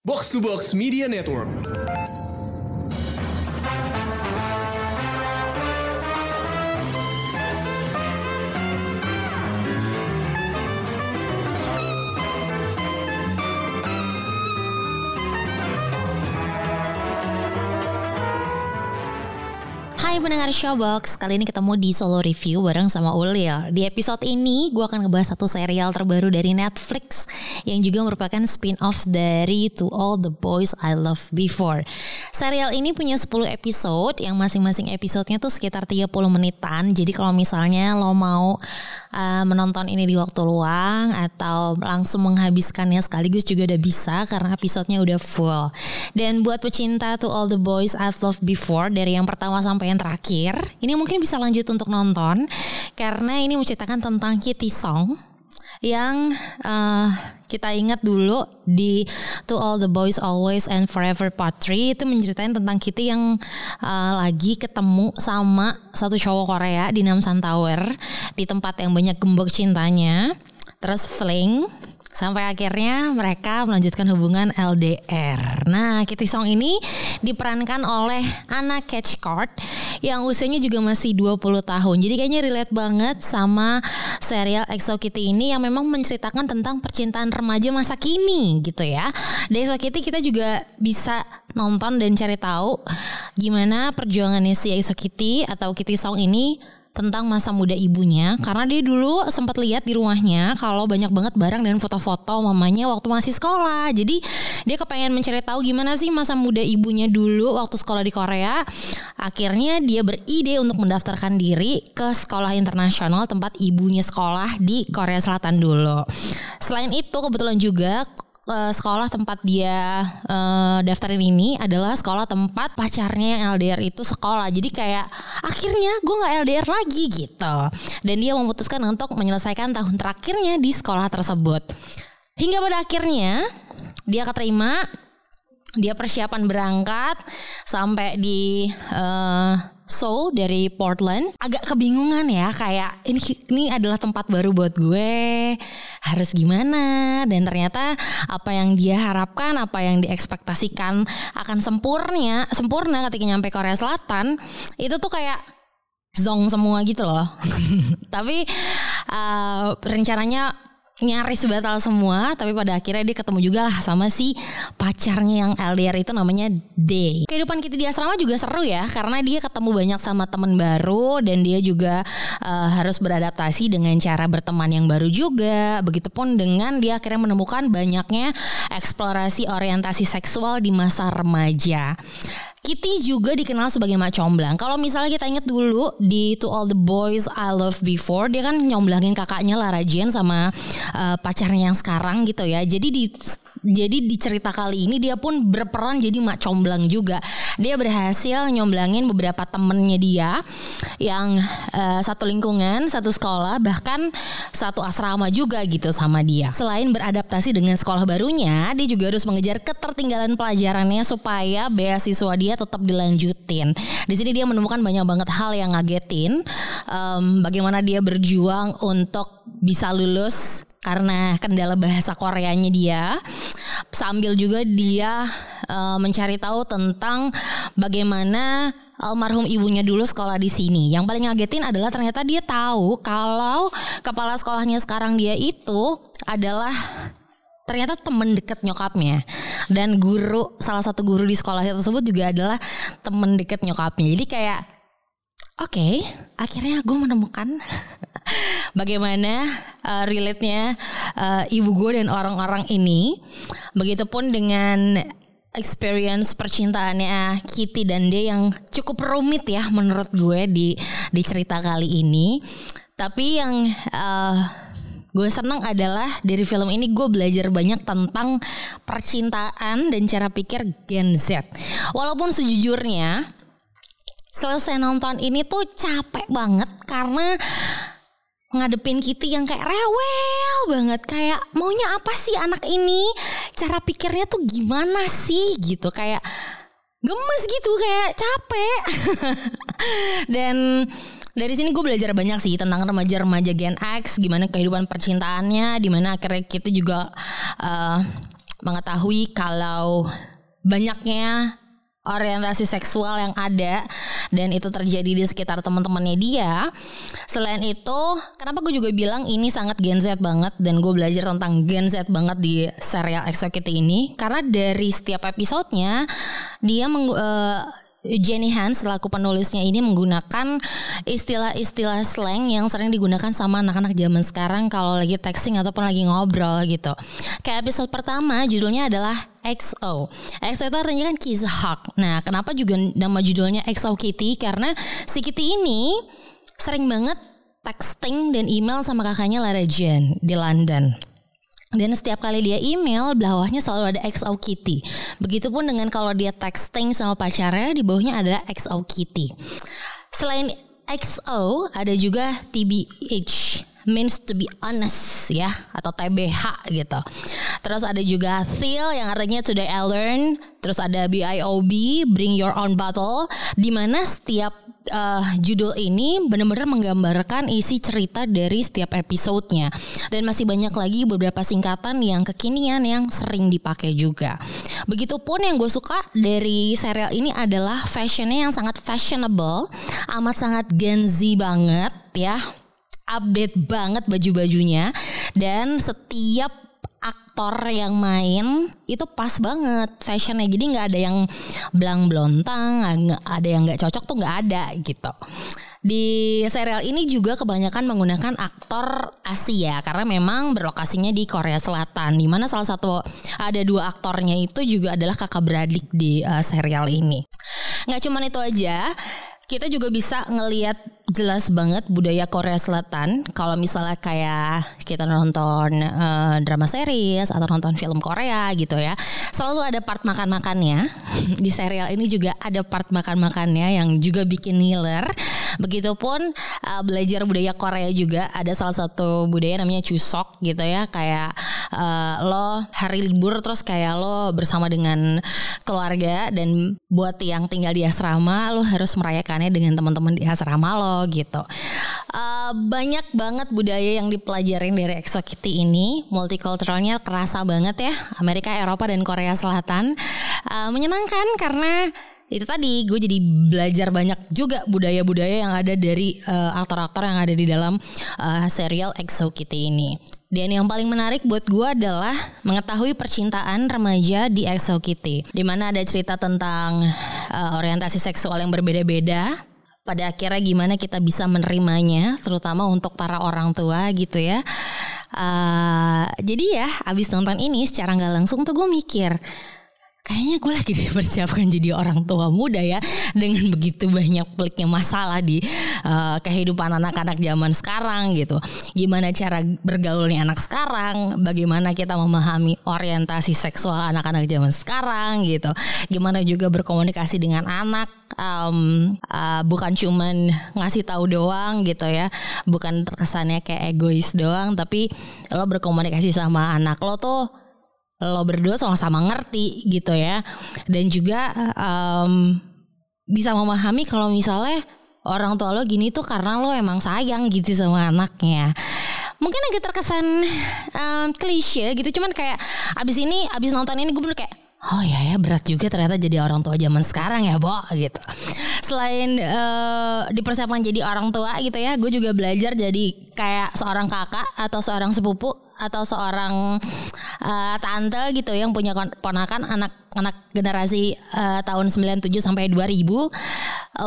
Box to Box Media Network. Hai pendengar Showbox, kali ini ketemu di solo review bareng sama Ulil. Di episode ini gue akan ngebahas satu serial terbaru dari Netflix yang juga merupakan spin-off dari To All the Boys I Loved Before. Serial ini punya 10 episode yang masing-masing episodenya tuh sekitar 30 menitan. Jadi kalau misalnya lo mau uh, menonton ini di waktu luang atau langsung menghabiskannya sekaligus juga udah bisa karena episodenya udah full. Dan buat pecinta To All the Boys I've Loved Before dari yang pertama sampai yang terakhir, ini mungkin bisa lanjut untuk nonton karena ini menceritakan tentang Kitty Song yang uh, kita ingat dulu di To All the Boys Always and Forever Part 3 itu menceritain tentang Kitty yang uh, lagi ketemu sama satu cowok Korea di Namsan Tower di tempat yang banyak gembok cintanya. Terus fling Sampai akhirnya mereka melanjutkan hubungan LDR. Nah, Kitty Song ini diperankan oleh Anna Catchcard yang usianya juga masih 20 tahun. Jadi kayaknya relate banget sama serial EXO Kitty ini yang memang menceritakan tentang percintaan remaja masa kini gitu ya. Di EXO Kitty kita juga bisa nonton dan cari tahu gimana perjuangannya si EXO Kitty atau Kitty Song ini tentang masa muda ibunya karena dia dulu sempat lihat di rumahnya kalau banyak banget barang dan foto-foto mamanya waktu masih sekolah. Jadi dia kepengen mencari tahu gimana sih masa muda ibunya dulu waktu sekolah di Korea. Akhirnya dia beride untuk mendaftarkan diri ke sekolah internasional tempat ibunya sekolah di Korea Selatan dulu. Selain itu kebetulan juga uh, sekolah tempat dia uh, daftarin ini adalah sekolah tempat pacarnya yang LDR itu sekolah. Jadi kayak akhirnya gue nggak LDR lagi gitu. Dan dia memutuskan untuk menyelesaikan tahun terakhirnya di sekolah tersebut. Hingga pada akhirnya dia keterima, dia persiapan berangkat sampai di uh, Seoul dari Portland. Agak kebingungan ya kayak ini ini adalah tempat baru buat gue. Harus gimana? Dan ternyata apa yang dia harapkan apa yang diekspektasikan akan sempurna sempurna ketika nyampe Korea Selatan itu tuh kayak zong semua gitu loh. Tapi uh, rencananya nyaris batal semua tapi pada akhirnya dia ketemu juga lah sama si pacarnya yang LDR itu namanya D. Kehidupan kita di asrama juga seru ya karena dia ketemu banyak sama temen baru dan dia juga uh, harus beradaptasi dengan cara berteman yang baru juga. Begitupun dengan dia akhirnya menemukan banyaknya eksplorasi orientasi seksual di masa remaja. Kitty juga dikenal sebagai mak comblang. Kalau misalnya kita inget dulu di To All the Boys I Love Before, dia kan nyomblangin kakaknya Lara Jane sama uh, pacarnya yang sekarang gitu ya. Jadi di jadi di cerita kali ini dia pun berperan jadi mak comblang juga. Dia berhasil nyomblangin beberapa temennya dia yang uh, satu lingkungan, satu sekolah, bahkan satu asrama juga gitu sama dia. Selain beradaptasi dengan sekolah barunya, dia juga harus mengejar ketertinggalan pelajarannya supaya beasiswa dia tetap dilanjutin. Di sini dia menemukan banyak banget hal yang ngagetin. Um, bagaimana dia berjuang untuk bisa lulus karena kendala bahasa Koreanya dia sambil juga dia uh, mencari tahu tentang bagaimana almarhum ibunya dulu sekolah di sini. Yang paling ngagetin adalah ternyata dia tahu kalau kepala sekolahnya sekarang dia itu adalah ternyata temen deket nyokapnya dan guru salah satu guru di sekolah tersebut juga adalah temen deket nyokapnya. Jadi kayak oke, okay, akhirnya gue menemukan bagaimana uh, relate-nya uh, ibu gue dan orang-orang ini. Begitupun dengan experience percintaannya Kitty dan D yang cukup rumit ya menurut gue di di cerita kali ini. Tapi yang uh, gue senang adalah dari film ini gue belajar banyak tentang percintaan dan cara pikir Gen Z. Walaupun sejujurnya selesai nonton ini tuh capek banget karena ngadepin Kitty yang kayak rewel banget. Kayak maunya apa sih anak ini? Cara pikirnya tuh gimana sih? Gitu. Kayak gemes gitu kayak capek. Dan dari sini gue belajar banyak sih tentang remaja-remaja Gen X gimana kehidupan percintaannya di mana akhirnya kita juga uh, mengetahui kalau banyaknya orientasi seksual yang ada dan itu terjadi di sekitar teman-temannya dia. Selain itu, kenapa gue juga bilang ini sangat Gen Z banget dan gue belajar tentang Gen Z banget di serial Executive ini karena dari setiap episodenya dia meng, uh, Jenny Hans selaku penulisnya ini menggunakan istilah-istilah slang yang sering digunakan sama anak-anak zaman sekarang kalau lagi texting ataupun lagi ngobrol gitu. Kayak episode pertama judulnya adalah XO. XO itu artinya kan hug. Nah, kenapa juga nama judulnya XO Kitty? Karena si Kitty ini sering banget texting dan email sama kakaknya Lara Jen di London. Dan setiap kali dia email, bawahnya selalu ada XO Kitty. Begitupun dengan kalau dia texting sama pacarnya, di bawahnya ada XO Kitty. Selain XO, ada juga TBH means to be honest ya atau TBH gitu. Terus ada juga Thiel yang artinya today I learn. Terus ada BIOB bring your own bottle di mana setiap uh, judul ini benar-benar menggambarkan isi cerita dari setiap episodenya dan masih banyak lagi beberapa singkatan yang kekinian yang sering dipakai juga. Begitupun yang gue suka dari serial ini adalah fashionnya yang sangat fashionable, amat sangat Gen Z banget ya update banget baju-bajunya. Dan setiap aktor yang main itu pas banget fashionnya. Jadi nggak ada yang belang belontang nggak ada yang nggak cocok tuh nggak ada gitu. Di serial ini juga kebanyakan menggunakan aktor Asia karena memang berlokasinya di Korea Selatan di mana salah satu ada dua aktornya itu juga adalah kakak beradik di uh, serial ini. Nggak cuman itu aja kita juga bisa ngelihat jelas banget budaya Korea Selatan. Kalau misalnya kayak kita nonton uh, drama series atau nonton film Korea gitu ya, selalu ada part makan-makannya. Di serial ini juga ada part makan-makannya yang juga bikin ngiler. Begitupun uh, belajar budaya Korea juga ada salah satu budaya namanya Chusok gitu ya, kayak uh, lo hari libur terus kayak lo bersama dengan keluarga dan buat yang tinggal di asrama lo harus merayakan hubungannya dengan teman-teman di asrama lo gitu. Uh, banyak banget budaya yang dipelajarin dari Exo Kitty ini, multiculturalnya kerasa banget ya, Amerika, Eropa dan Korea Selatan. Uh, menyenangkan karena itu tadi gue jadi belajar banyak juga budaya-budaya yang ada dari uh, aktor-aktor yang ada di dalam uh, serial Exo Kitty ini. Dan yang paling menarik buat gue adalah mengetahui percintaan remaja di Exo Kitty. Di mana ada cerita tentang uh, orientasi seksual yang berbeda-beda. Pada akhirnya gimana kita bisa menerimanya, terutama untuk para orang tua gitu ya. Uh, jadi ya, abis nonton ini secara nggak langsung tuh gue mikir, kayaknya gue lagi dipersiapkan jadi orang tua muda ya dengan begitu banyak peliknya masalah di uh, kehidupan anak-anak zaman sekarang gitu. Gimana cara bergaulnya anak sekarang, bagaimana kita memahami orientasi seksual anak-anak zaman sekarang gitu. Gimana juga berkomunikasi dengan anak um, uh, bukan cuman ngasih tahu doang gitu ya. Bukan terkesannya kayak egois doang tapi lo berkomunikasi sama anak lo tuh lo berdua sama-sama ngerti gitu ya. Dan juga um, bisa memahami kalau misalnya orang tua lo gini tuh karena lo emang sayang gitu sama anaknya. Mungkin agak terkesan um, klise gitu. Cuman kayak abis ini abis nonton ini gue bener kayak Oh ya ya berat juga ternyata jadi orang tua zaman sekarang ya, Bo gitu. Selain uh, dipersiapkan jadi orang tua gitu ya, gue juga belajar jadi kayak seorang kakak atau seorang sepupu atau seorang uh, tante gitu yang punya ponakan anak anak generasi uh, tahun 97 sampai 2000 uh,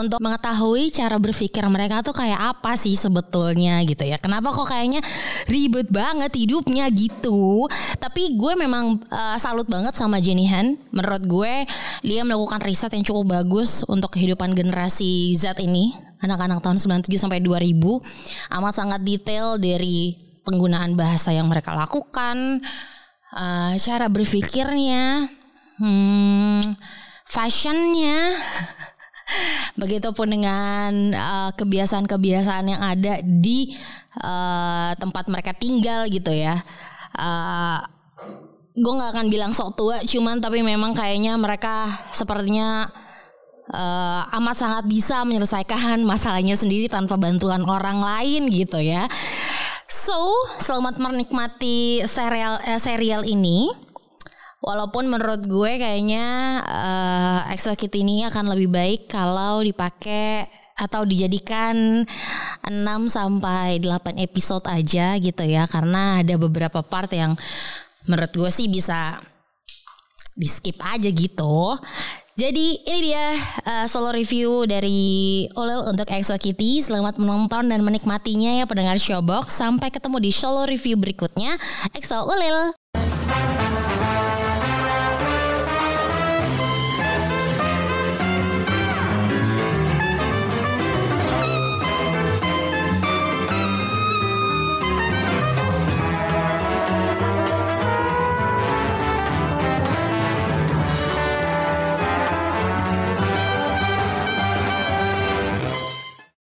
untuk mengetahui cara berpikir mereka tuh kayak apa sih sebetulnya gitu ya. Kenapa kok kayaknya ribet banget hidupnya gitu. Tapi gue memang uh, salut banget sama Jenny Han. Menurut gue dia melakukan riset yang cukup bagus untuk kehidupan generasi Z ini anak-anak tahun 97 sampai 2000 amat sangat detail dari penggunaan bahasa yang mereka lakukan, uh, cara berpikirnya, hmm, fashionnya, begitupun dengan uh, kebiasaan-kebiasaan yang ada di uh, tempat mereka tinggal gitu ya. Uh, gue nggak akan bilang sok tua, cuman tapi memang kayaknya mereka sepertinya uh, amat sangat bisa menyelesaikan masalahnya sendiri tanpa bantuan orang lain gitu ya. So, selamat menikmati serial eh, serial ini. Walaupun menurut gue kayaknya uh, Exo Kitty ini akan lebih baik kalau dipakai atau dijadikan 6 sampai 8 episode aja gitu ya karena ada beberapa part yang menurut gue sih bisa di skip aja gitu. Jadi ini dia uh, solo review dari Olel untuk Exo Kitty. Selamat menonton dan menikmatinya ya pendengar Showbox. Sampai ketemu di solo review berikutnya. Exo Olel.